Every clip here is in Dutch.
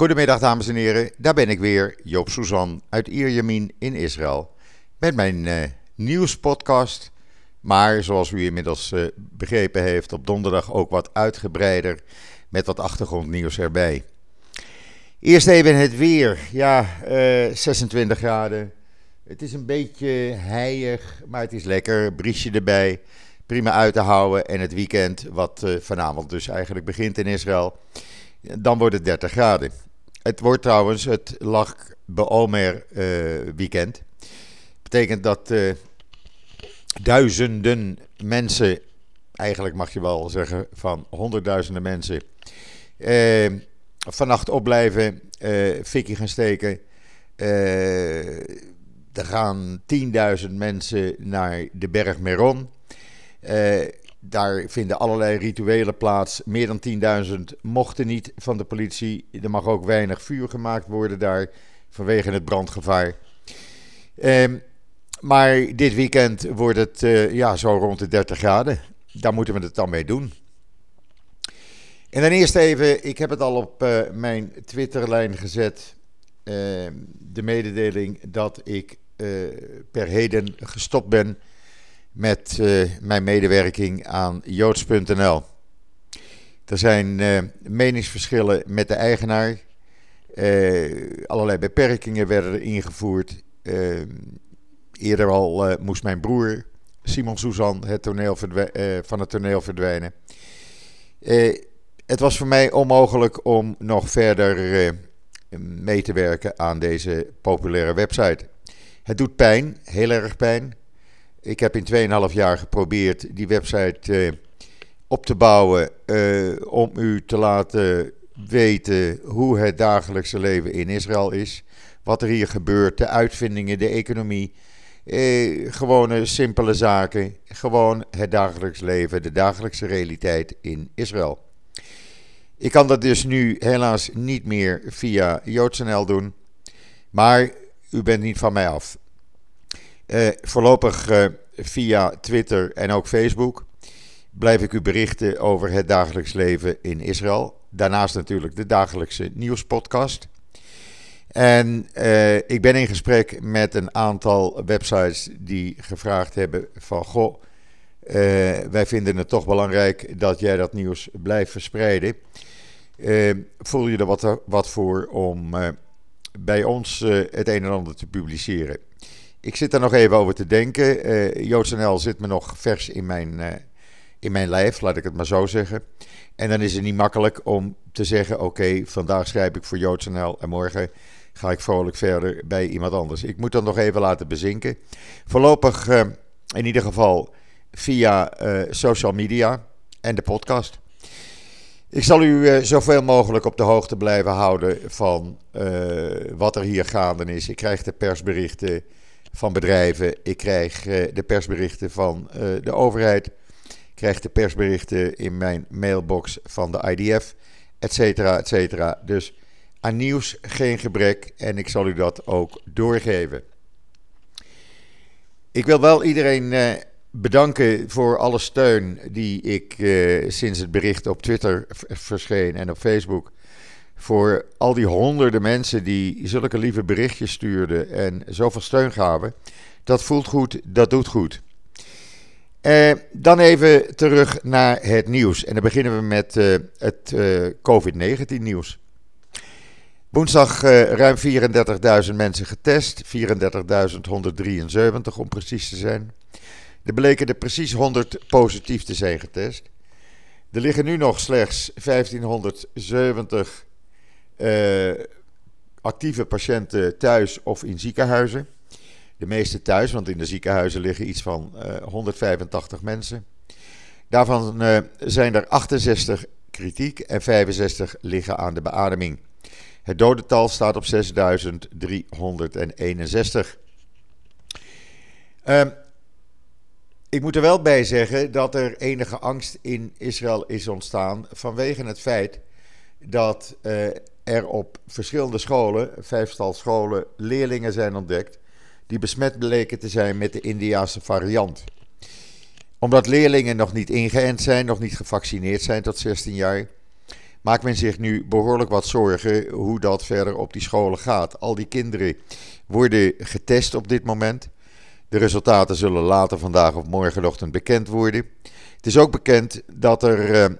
Goedemiddag dames en heren, daar ben ik weer, Joop Suzan uit Ierjemien in Israël. Met mijn uh, nieuwspodcast, maar zoals u inmiddels uh, begrepen heeft, op donderdag ook wat uitgebreider met wat achtergrondnieuws erbij. Eerst even het weer. Ja, uh, eh, 26 graden. Het is een beetje heilig, maar het is lekker. Briesje erbij. Prima uit te houden. En het weekend, wat vanavond dus eigenlijk begint in Israël dan wordt het 30 graden. Het wordt trouwens het Lag Beomer uh, weekend. Betekent dat uh, duizenden mensen, eigenlijk mag je wel zeggen van honderdduizenden mensen, uh, vannacht opblijven, fikkie gaan steken. er gaan 10.000 mensen naar de berg Meron. Daar vinden allerlei rituelen plaats. Meer dan 10.000 mochten niet van de politie. Er mag ook weinig vuur gemaakt worden daar vanwege het brandgevaar. Ehm, maar dit weekend wordt het uh, ja, zo rond de 30 graden. Daar moeten we het dan mee doen. En dan eerst even, ik heb het al op uh, mijn Twitterlijn gezet. Uh, de mededeling dat ik uh, per heden gestopt ben met uh, mijn medewerking aan joods.nl. Er zijn uh, meningsverschillen met de eigenaar. Uh, allerlei beperkingen werden er ingevoerd. eerder al moest mijn broer Simon Suzan het toneel van het toneel verdwijnen. het was voor mij onmogelijk om nog verder mee te werken aan deze populaire website. Het doet pijn, heel erg pijn. Ik heb in 2,5 jaar geprobeerd die website uh, op te bouwen uh, om u te laten weten hoe het dagelijkse leven in Israël is. Wat er hier gebeurt, de uitvindingen, de economie. Eh, gewone simpele zaken. Gewoon het dagelijks leven, de dagelijkse realiteit in Israël. Ik kan dat dus nu helaas niet meer via JoodsNL doen. Maar u bent niet van mij af. Uh, voorlopig uh, via Twitter en ook Facebook blijf ik u berichten over het dagelijks leven in Israël. Daarnaast natuurlijk de dagelijkse nieuwspodcast. En uh, ik ben in gesprek met een aantal websites die gevraagd hebben van... Goh, wij vinden het toch belangrijk dat jij dat nieuws blijft verspreiden. voel je er wat, wat voor om bij ons het een en ander te publiceren? Ik zit er nog even over te denken. Uh, JoodsNL zit me nog vers in mijn, uh, in mijn lijf, laat ik het maar zo zeggen. En dan is het niet makkelijk om te zeggen: oké, vandaag schrijf ik voor JoodsNL en morgen ga ik vrolijk verder bij iemand anders. Ik moet dat nog even laten bezinken. Voorlopig uh, in ieder geval via social media en de podcast. Ik zal u zoveel mogelijk op de hoogte blijven houden van wat er hier gaande is. Ik krijg de persberichten van bedrijven. Ik krijg uh, de persberichten van uh, de overheid. Ik krijg de persberichten in mijn mailbox van de IDF, et cetera, et cetera. Dus aan nieuws geen gebrek en ik zal u dat ook doorgeven. Ik wil wel iedereen uh, bedanken voor alle steun die ik sinds het bericht op Twitter verscheen en op Facebook voor al die honderden mensen die zulke lieve berichtjes stuurden en zoveel steun gaven. Dat voelt goed, dat doet goed. Eh, dan even terug naar het nieuws. En dan beginnen we met uh, het uh, COVID-19 nieuws. Woensdag ruim 34.000 mensen getest, 34.173 om precies te zijn. Er bleken er precies 100 positief te zijn getest. Er liggen nu nog slechts 1570 uh, actieve patiënten thuis of in ziekenhuizen. De meeste thuis, want in de ziekenhuizen liggen iets van uh, eh, 185 mensen. Daarvan uh, zijn er 68 kritiek en 65 liggen aan de beademing. Het dodental staat op 6361. Uh, ik moet er wel bij zeggen dat er enige angst in Israël is ontstaan vanwege het feit dat er op verschillende scholen, vijfstal scholen, leerlingen zijn ontdekt die besmet bleken te zijn met de Indiaanse variant. Omdat leerlingen nog niet ingeënt zijn, nog niet gevaccineerd zijn tot 16 jaar, maakt men zich nu behoorlijk wat zorgen hoe dat verder op die scholen gaat. Al die kinderen worden getest op dit moment. De resultaten zullen later vandaag of morgenochtend bekend worden. Het is ook bekend dat er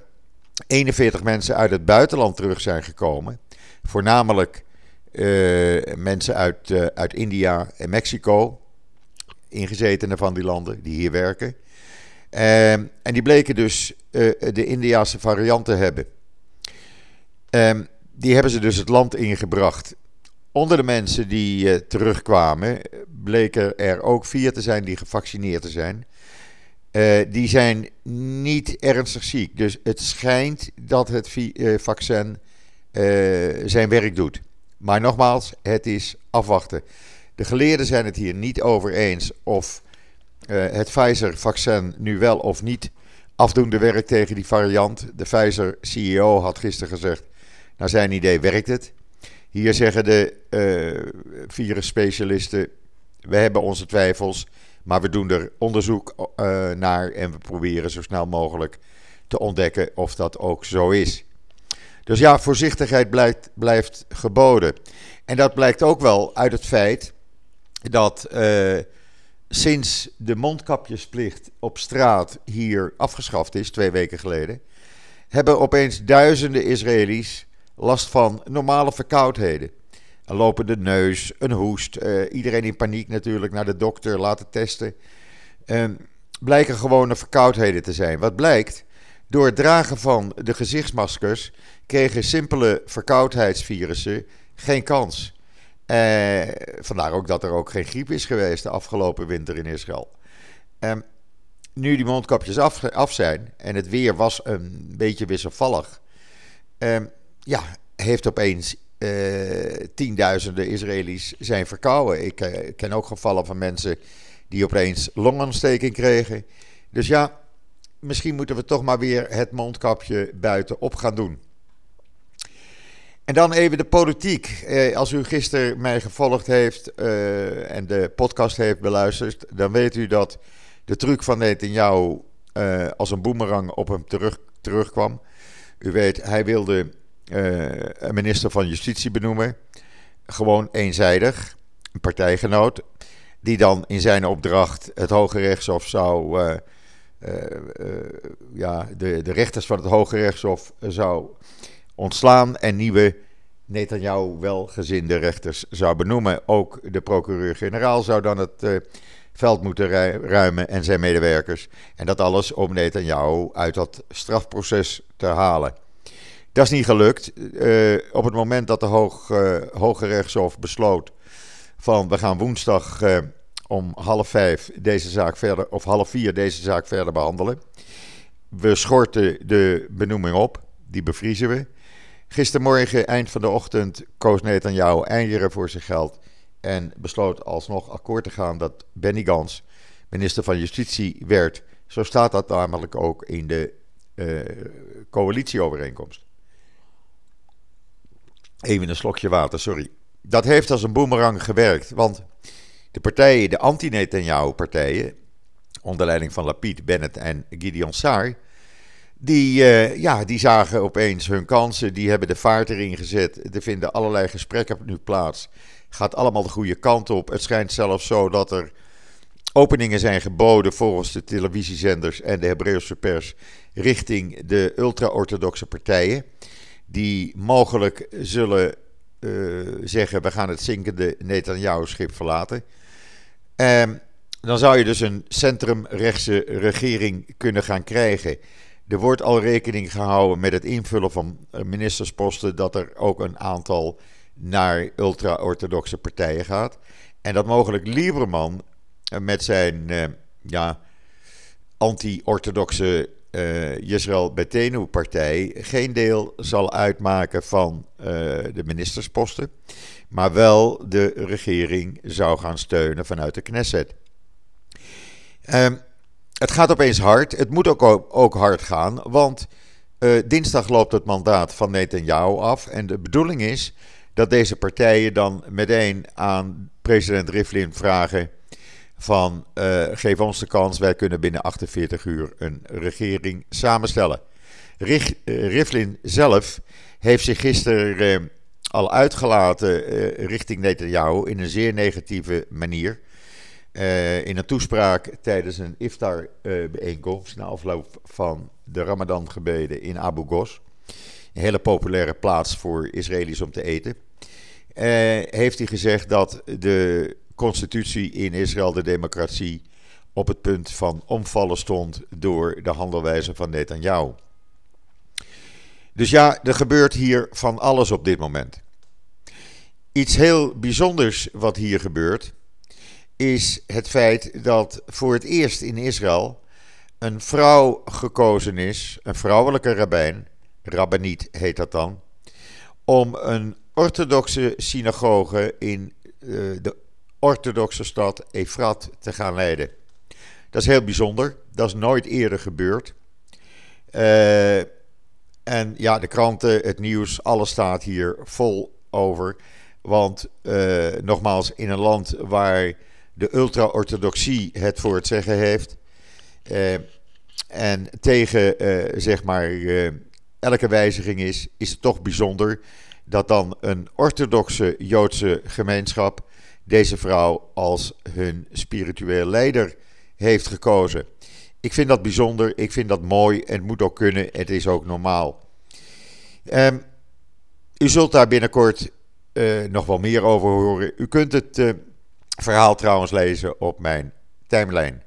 41 mensen uit het buitenland terug zijn gekomen. Voornamelijk uh, mensen uit, uh, uit India en Mexico. Ingezetenen van die landen die hier werken. Uh, en die bleken dus de Indiaanse variant te hebben. Ehm, die hebben ze dus het land ingebracht. Onder de mensen die terugkwamen bleken er ook vier te zijn die gevaccineerd te zijn. die zijn niet ernstig ziek. Dus het schijnt dat het vaccin zijn werk doet. Maar nogmaals, het is afwachten. De geleerden zijn het hier niet over eens of uh, het Pfizer-vaccin nu wel of niet afdoende werkt tegen die variant. De Pfizer-CEO had gisteren gezegd, naar zijn idee werkt het. Hier zeggen de uh, virusspecialisten, we hebben onze twijfels, maar we doen er onderzoek naar en we proberen zo snel mogelijk te ontdekken of dat ook zo is. Dus ja, voorzichtigheid blijft, blijft geboden. En dat blijkt ook wel uit het feit dat uh, sinds de mondkapjesplicht op straat hier afgeschaft is, twee weken geleden, hebben opeens duizenden Israëli's last van normale verkoudheden. Een lopende neus, een hoest, uh, iedereen in paniek natuurlijk naar de dokter laten testen. Uh, blijken gewone verkoudheden te zijn. Wat blijkt? Door het dragen van de gezichtsmaskers kregen simpele verkoudheidsvirussen geen kans. Eh, vandaar ook dat er ook geen griep is geweest de afgelopen winter in Israël. Eh, nu die mondkapjes af, af, zijn en het weer was een beetje wisselvallig, eh, ja, heeft opeens eh, tienduizenden Israëli's zijn verkouden. Ik eh, ken ook gevallen van mensen die opeens longontsteking kregen. Dus ja, misschien moeten we toch maar weer het mondkapje buiten op gaan doen. En dan even de politiek. Eh, als u gisteren mij gevolgd heeft uh, en de podcast heeft beluisterd, dan weet u dat de truc van Netanyahu uh, als een boemerang op hem terug, terugkwam. U weet, hij wilde een minister van Justitie benoemen. Gewoon eenzijdig, een partijgenoot, die dan in zijn opdracht het Hoge Rechtshof zou. ja, de, de rechters van het Hoge Rechtshof zou ontslaan en nieuwe Netanyahu welgezinde rechters zou benoemen. Ook de procureur-generaal zou dan het uh, veld moeten ruimen en zijn medewerkers. En dat alles om Netanyahu uit dat strafproces te halen. Dat is niet gelukt. Uh, op het moment dat de Hoog, uh, Hoge Rechtshof besloot van we gaan woensdag om half vijf deze zaak verder, of half vier deze zaak verder behandelen. We schorten de benoeming op, die bevriezen we. Gistermorgen, eind van de ochtend, koos Netanyahu einderen voor zijn geld. En besloot alsnog akkoord te gaan dat Benny Gans minister van Justitie werd. Zo staat dat namelijk ook in de uh, coalitieovereenkomst. Even een slokje water, sorry. Dat heeft als een boemerang gewerkt, want de partijen, de anti-Netanyahu-partijen, onder leiding van Lapid, Bennett en Gideon Saar, die, uh, ja, die zagen opeens hun kansen, die hebben de vaart erin gezet. Er vinden allerlei gesprekken nu plaats. Gaat allemaal de goede kant op. Het schijnt zelfs zo dat er openingen zijn geboden volgens de televisiezenders en de Hebreeuwse pers richting de ultra-orthodoxe partijen. Die mogelijk zullen uh, zeggen: we gaan het zinkende Netanyahu-schip verlaten. Uh, dan zou je dus een centrumrechtse regering kunnen gaan krijgen. Er wordt al rekening gehouden met het invullen van ministersposten dat er ook een aantal naar ultra-orthodoxe partijen gaat. En dat mogelijk Lieberman met zijn uh, ja, anti-orthodoxe uh, Yisrael Betenu-partij geen deel zal uitmaken van de ministersposten, maar wel de regering zou gaan steunen vanuit de Knesset. Um, het gaat opeens hard. Het moet ook, ook hard gaan, want uh, dinsdag loopt het mandaat van Netanyahu af. En de bedoeling is dat deze partijen dan meteen aan president Rivlin vragen van uh, geef ons de kans, wij kunnen binnen 48 uur een regering samenstellen. Rich, uh, Rivlin zelf heeft zich gisteren al uitgelaten richting Netanyahu in een zeer negatieve manier. In een toespraak tijdens een iftar-bijeenkomst na afloop van de Ramadan-gebeden in Abu Ghos. Een hele populaire plaats voor Israëli's om te eten. heeft hij gezegd dat de constitutie in Israël, de democratie, op het punt van omvallen stond door de handelwijze van Netanyahu. Dus ja, er gebeurt hier van alles op dit moment. Iets heel bijzonders wat hier gebeurt, is het feit dat voor het eerst in Israël een vrouw gekozen is, een vrouwelijke rabbijn, rabbiniet heet dat dan, om een orthodoxe synagoge in uh, de orthodoxe stad Efrat te gaan leiden. Dat is heel bijzonder. Dat is nooit eerder gebeurd. Uh, en ja, de kranten, het nieuws, alles staat hier vol over. Want uh, nogmaals, in een land waar de ultra-orthodoxie het voor het zeggen heeft. Uh, en tegen zeg maar elke wijziging is, is het toch bijzonder dat dan een orthodoxe Joodse gemeenschap deze vrouw als hun spiritueel leider heeft gekozen. Ik vind dat bijzonder, ik vind dat mooi en moet ook kunnen, het is ook normaal. Um, u zult daar binnenkort nog wel meer over horen. U kunt het verhaal trouwens lezen op mijn timeline.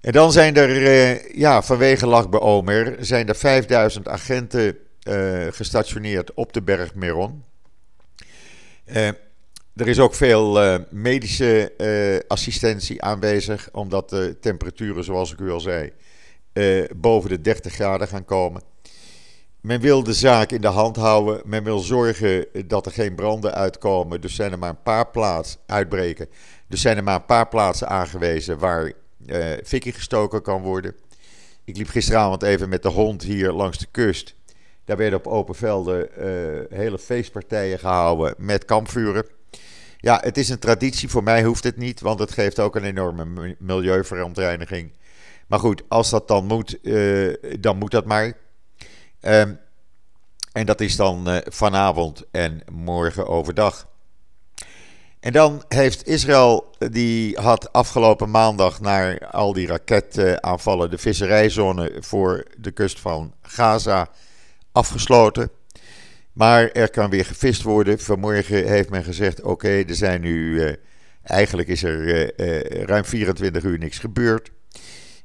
En dan zijn er, uh, ja, vanwege Lachbe Omer, zijn er 5000 agenten gestationeerd op de berg Meron. Er is ook veel medische assistentie aanwezig, omdat de temperaturen, zoals ik u al zei, boven de 30 graden gaan komen. Men wil de zaak in de hand houden. Men wil zorgen dat er geen branden uitkomen. Dus zijn er maar een paar plaatsen uitbreken. Dus zijn er maar een paar plaatsen aangewezen waar uh, fikkie gestoken kan worden. Ik liep gisteravond even met de hond hier langs de kust. Daar werden op open velden uh, hele feestpartijen gehouden met kampvuren. Ja, het is een traditie. Voor mij hoeft het niet, want het geeft ook een enorme milieuverontreiniging. Maar goed, als dat dan moet, uh, dan moet dat maar. Um, en dat is dan uh, vanavond en morgen overdag. En dan heeft Israël, die had afgelopen maandag naar al die raketaanvallen de visserijzone voor de kust van Gaza afgesloten. Maar er kan weer gevist worden. Vanmorgen heeft men gezegd: oké, er zijn nu. Uh, eigenlijk is er ruim 24 uur niks gebeurd.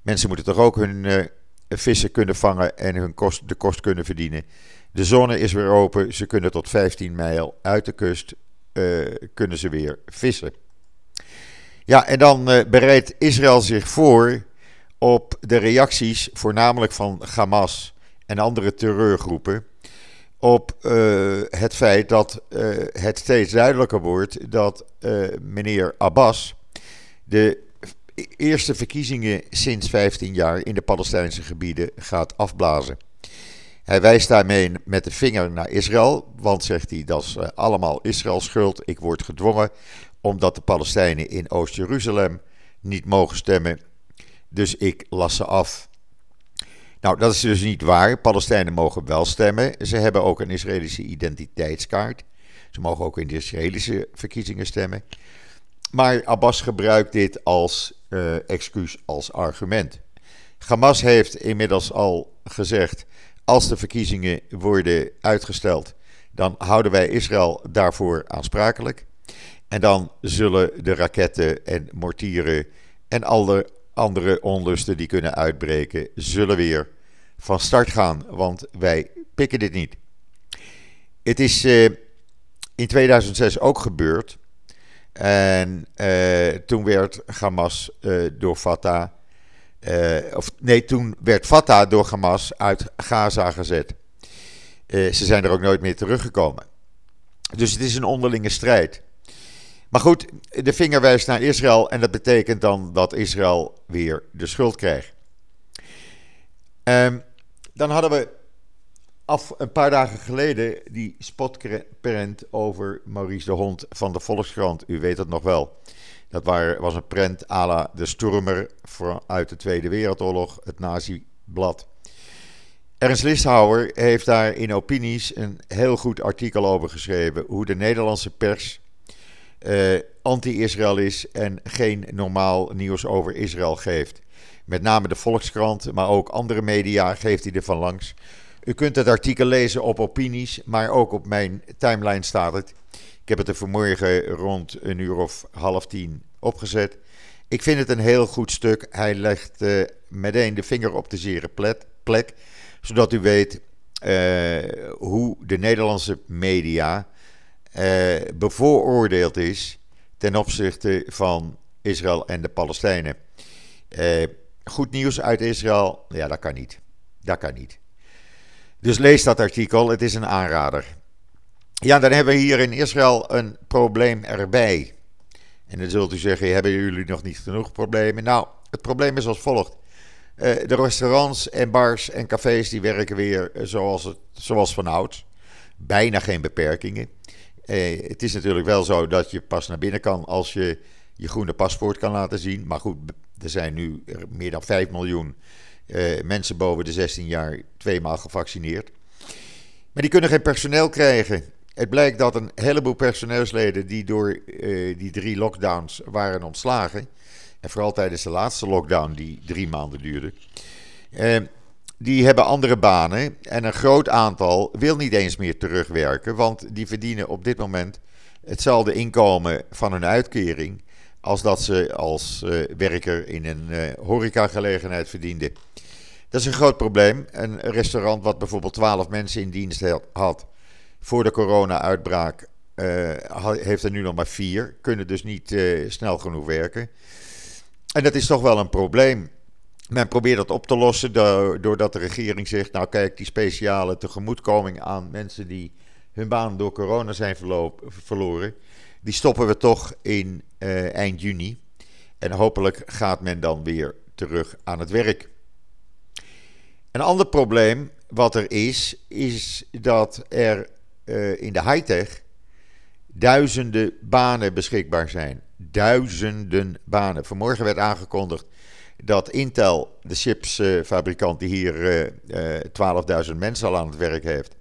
Mensen moeten toch ook hun vissen kunnen vangen en hun kost, de kost kunnen verdienen. De zone is weer open. Ze kunnen tot 15 mijl uit de kust kunnen ze weer vissen. Ja, en dan bereidt Israël zich voor op de reacties, voornamelijk van Hamas en andere terreurgroepen op uh, het feit dat het steeds duidelijker wordt dat meneer Abbas de eerste verkiezingen sinds 15 jaar in de Palestijnse gebieden gaat afblazen. Hij wijst daarmee met de vinger naar Israël, want zegt hij dat is allemaal Israëls schuld. Ik word gedwongen omdat de Palestijnen in Oost-Jeruzalem niet mogen stemmen. Dus ik las ze af. Nou, dat is dus niet waar. Palestijnen mogen wel stemmen. Ze hebben ook een Israëlische identiteitskaart. Ze mogen ook in de Israëlische verkiezingen stemmen. Maar Abbas gebruikt dit als excuus, als argument. Hamas heeft inmiddels al gezegd: als de verkiezingen worden uitgesteld, dan houden wij Israël daarvoor aansprakelijk. En dan zullen de raketten en mortieren en alle andere onlusten die kunnen uitbreken, zullen weer van start gaan, want wij pikken dit niet. Het is uh, in 2006 ook gebeurd. En uh, toen werd Hamas uh, door Fatah. of nee, toen werd Fatah door Hamas uit Gaza gezet. ze zijn er ook nooit meer teruggekomen. Dus het is een onderlinge strijd. Maar goed, de vinger wijst naar Israël en dat betekent dan dat Israël weer de schuld krijgt. Um, dan hadden we af een paar dagen geleden die spotprent over Maurice de Hond van de Volkskrant. U weet het nog wel. Dat was een prent à la de Stormer uit de Tweede Wereldoorlog, het nazi-blad. Ernst Listhauer heeft daar in Opinies een heel goed artikel over geschreven. Hoe de Nederlandse pers uh, anti-Israël is en geen normaal nieuws over Israël geeft. Met name de Volkskrant, maar ook andere media geeft hij er van langs. U kunt het artikel lezen op Opinies, maar ook op mijn timeline staat het. Ik heb het er vanmorgen rond een uur of half tien opgezet. Ik vind het een heel goed stuk. Hij legt uh, meteen de vinger op de zere plek, zodat u weet uh, hoe de Nederlandse media uh, bevooroordeeld is ten opzichte van Israël en de Palestijnen. goed nieuws uit Israël, ja, dat kan niet. Dat kan niet. Dus lees dat artikel, het is een aanrader. Ja, dan hebben we hier in Israël een probleem erbij. En dan zult u zeggen, hebben jullie nog niet genoeg problemen? Nou, het probleem is als volgt. Uh, de restaurants en bars en cafés die werken weer zoals, het, zoals vanouds. Bijna geen beperkingen. Uh, het is natuurlijk wel zo dat je pas naar binnen kan als je je groene paspoort kan laten zien. Maar goed, er zijn nu meer dan 5 miljoen uh, mensen boven de 16 jaar tweemaal gevaccineerd. Maar die kunnen geen personeel krijgen. Het blijkt dat een heleboel personeelsleden die door uh, die drie lockdowns waren ontslagen. En vooral tijdens de laatste lockdown, die drie maanden duurde. Uh, die hebben andere banen. En een groot aantal wil niet eens meer terugwerken. Want die verdienen op dit moment hetzelfde inkomen van hun uitkering. Als dat ze als uh, werker in een horecagelegenheid verdienden. Dat is een groot probleem. Een restaurant wat bijvoorbeeld 12 mensen in dienst had voor de corona-uitbraak, uh, heeft er nu nog maar vier. Kunnen dus niet uh, snel genoeg werken. En dat is toch wel een probleem. Men probeert dat op te lossen doordat de regering zegt: Nou, kijk, die speciale tegemoetkoming aan mensen die hun baan door corona zijn verloren, die stoppen we toch in uh, eind juni. En hopelijk gaat men dan weer terug aan het werk. Een ander probleem wat er is, is dat er uh, in de high-tech duizenden banen beschikbaar zijn. Duizenden banen. Vanmorgen werd aangekondigd dat Intel, de chipsfabrikant die hier uh, uh, 12.000 mensen al aan het werk heeft,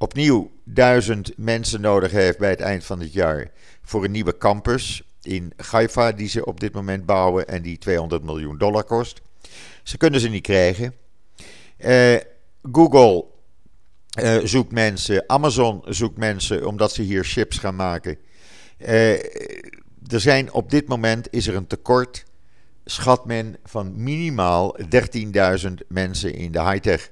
opnieuw duizend mensen nodig heeft bij het eind van het jaar voor een nieuwe campus in Haifa die ze op dit moment bouwen en die 200 miljoen dollar kost. Ze kunnen ze niet krijgen. Uh, Google uh, zoekt mensen, Amazon zoekt mensen omdat ze hier chips gaan maken. Uh, er zijn op dit moment is er een tekort, schat men, van minimaal 13.000 mensen in de high-tech.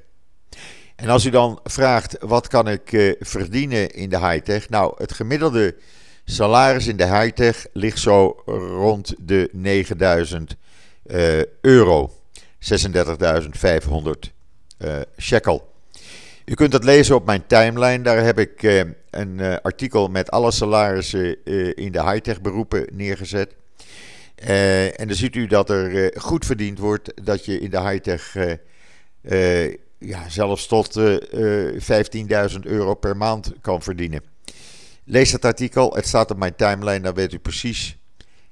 En als u dan vraagt, wat kan ik uh, verdienen in de high-tech? Nou, het gemiddelde salaris in de high-tech ligt zo rond de 9.000 euro. 36.500 uh, shekel. U kunt dat lezen op mijn timeline. Daar heb ik een artikel met alle salarissen in de high-tech beroepen neergezet. en dan ziet u dat er goed verdiend wordt, dat je in de high-tech ja, zelfs tot 15.000 euro per maand kan verdienen. Lees dat artikel, het staat op mijn timeline, dan weet u precies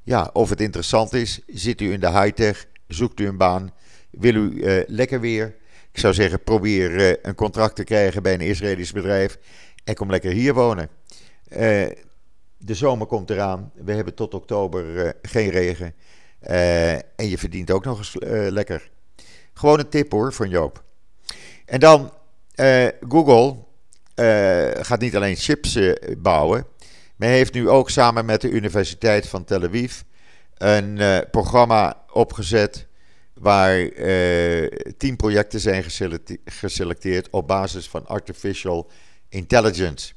ja, of het interessant is. Zit u in de high-tech, zoekt u een baan, wil u lekker weer ik zou zeggen, probeer een contract te krijgen bij een Israëlisch bedrijf en kom lekker hier wonen. De zomer komt eraan. We hebben tot oktober geen regen. en je verdient ook nog eens lekker. Gewoon een tip hoor van Joop. En dan Google gaat niet alleen chips bouwen. Maar heeft nu ook samen met de Universiteit van Tel Aviv een programma opgezet waar tien projecten zijn geselecteerd op basis van artificial intelligence.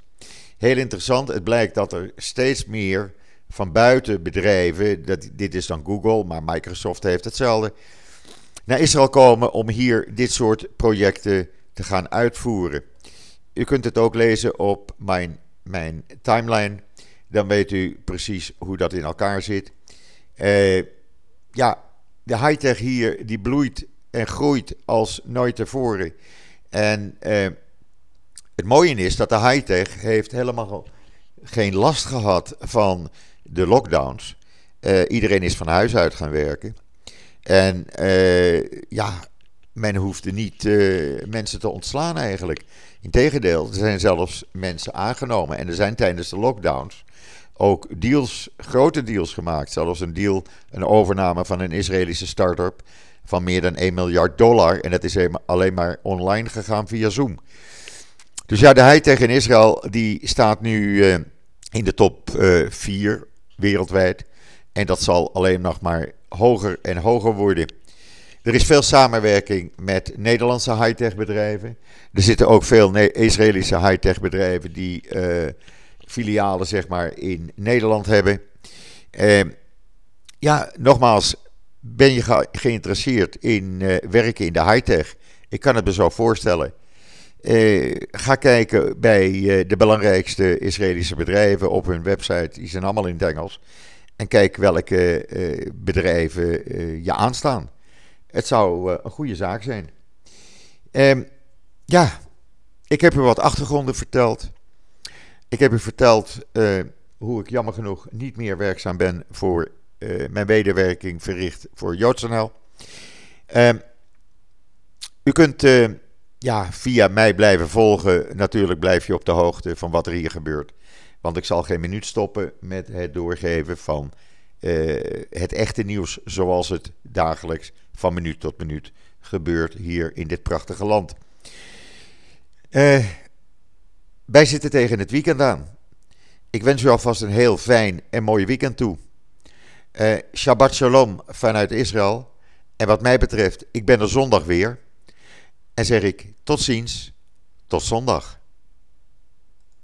Heel interessant, het blijkt dat er steeds meer van buiten bedrijven, dat, dit is dan Google, maar Microsoft heeft hetzelfde, naar Israël komen om hier dit soort projecten te gaan uitvoeren. U kunt het ook lezen op mijn, mijn timeline, dan weet u precies hoe dat in elkaar zit. Uh, ja, de high-tech hier die bloeit en groeit als nooit tevoren. En eh, het mooie is dat de high-tech heeft helemaal geen last gehad van de lockdowns. Uh, iedereen is van huis uit gaan werken. En uh, ja, men hoefde niet uh, mensen te ontslaan eigenlijk. Integendeel, er zijn zelfs mensen aangenomen. En er zijn tijdens de lockdowns ook deals, grote deals gemaakt. Zelfs een deal, een overname van een Israëlische start-up van meer dan 1 miljard dollar. En dat is alleen maar online gegaan via Zoom. Dus ja, de high-tech in Israël die staat nu uh, in de top 4 uh, wereldwijd. En dat zal alleen nog maar hoger en hoger worden. Er is veel samenwerking met Nederlandse high-tech bedrijven. Er zitten ook veel Israëlische high-tech bedrijven die uh, filialen zeg maar, in Nederland hebben. Uh, ja, nogmaals, ben je ge geïnteresseerd in uh, werken in de high-tech? Ik kan het me zo voorstellen. ga kijken bij de belangrijkste Israëlische bedrijven op hun website. Die zijn allemaal in het Engels. En kijk welke bedrijven je aanstaan. Het zou een goede zaak zijn. Um, ja, ik heb u wat achtergronden verteld. Ik heb u verteld hoe ik jammer genoeg niet meer werkzaam ben voor mijn wederwerking verricht voor JoodsNL. Uh, u kunt ja, via mij blijven volgen. Natuurlijk blijf je op de hoogte van wat er hier gebeurt. Want ik zal geen minuut stoppen met het doorgeven van het echte nieuws zoals het dagelijks van minuut tot minuut gebeurt hier in dit prachtige land. Uh, wij zitten tegen het weekend aan. Ik wens u alvast een heel fijn en mooi weekend toe. Uh, Shabbat Shalom vanuit Israël. En wat mij betreft, ik ben er zondag weer. En zeg ik tot ziens, tot zondag.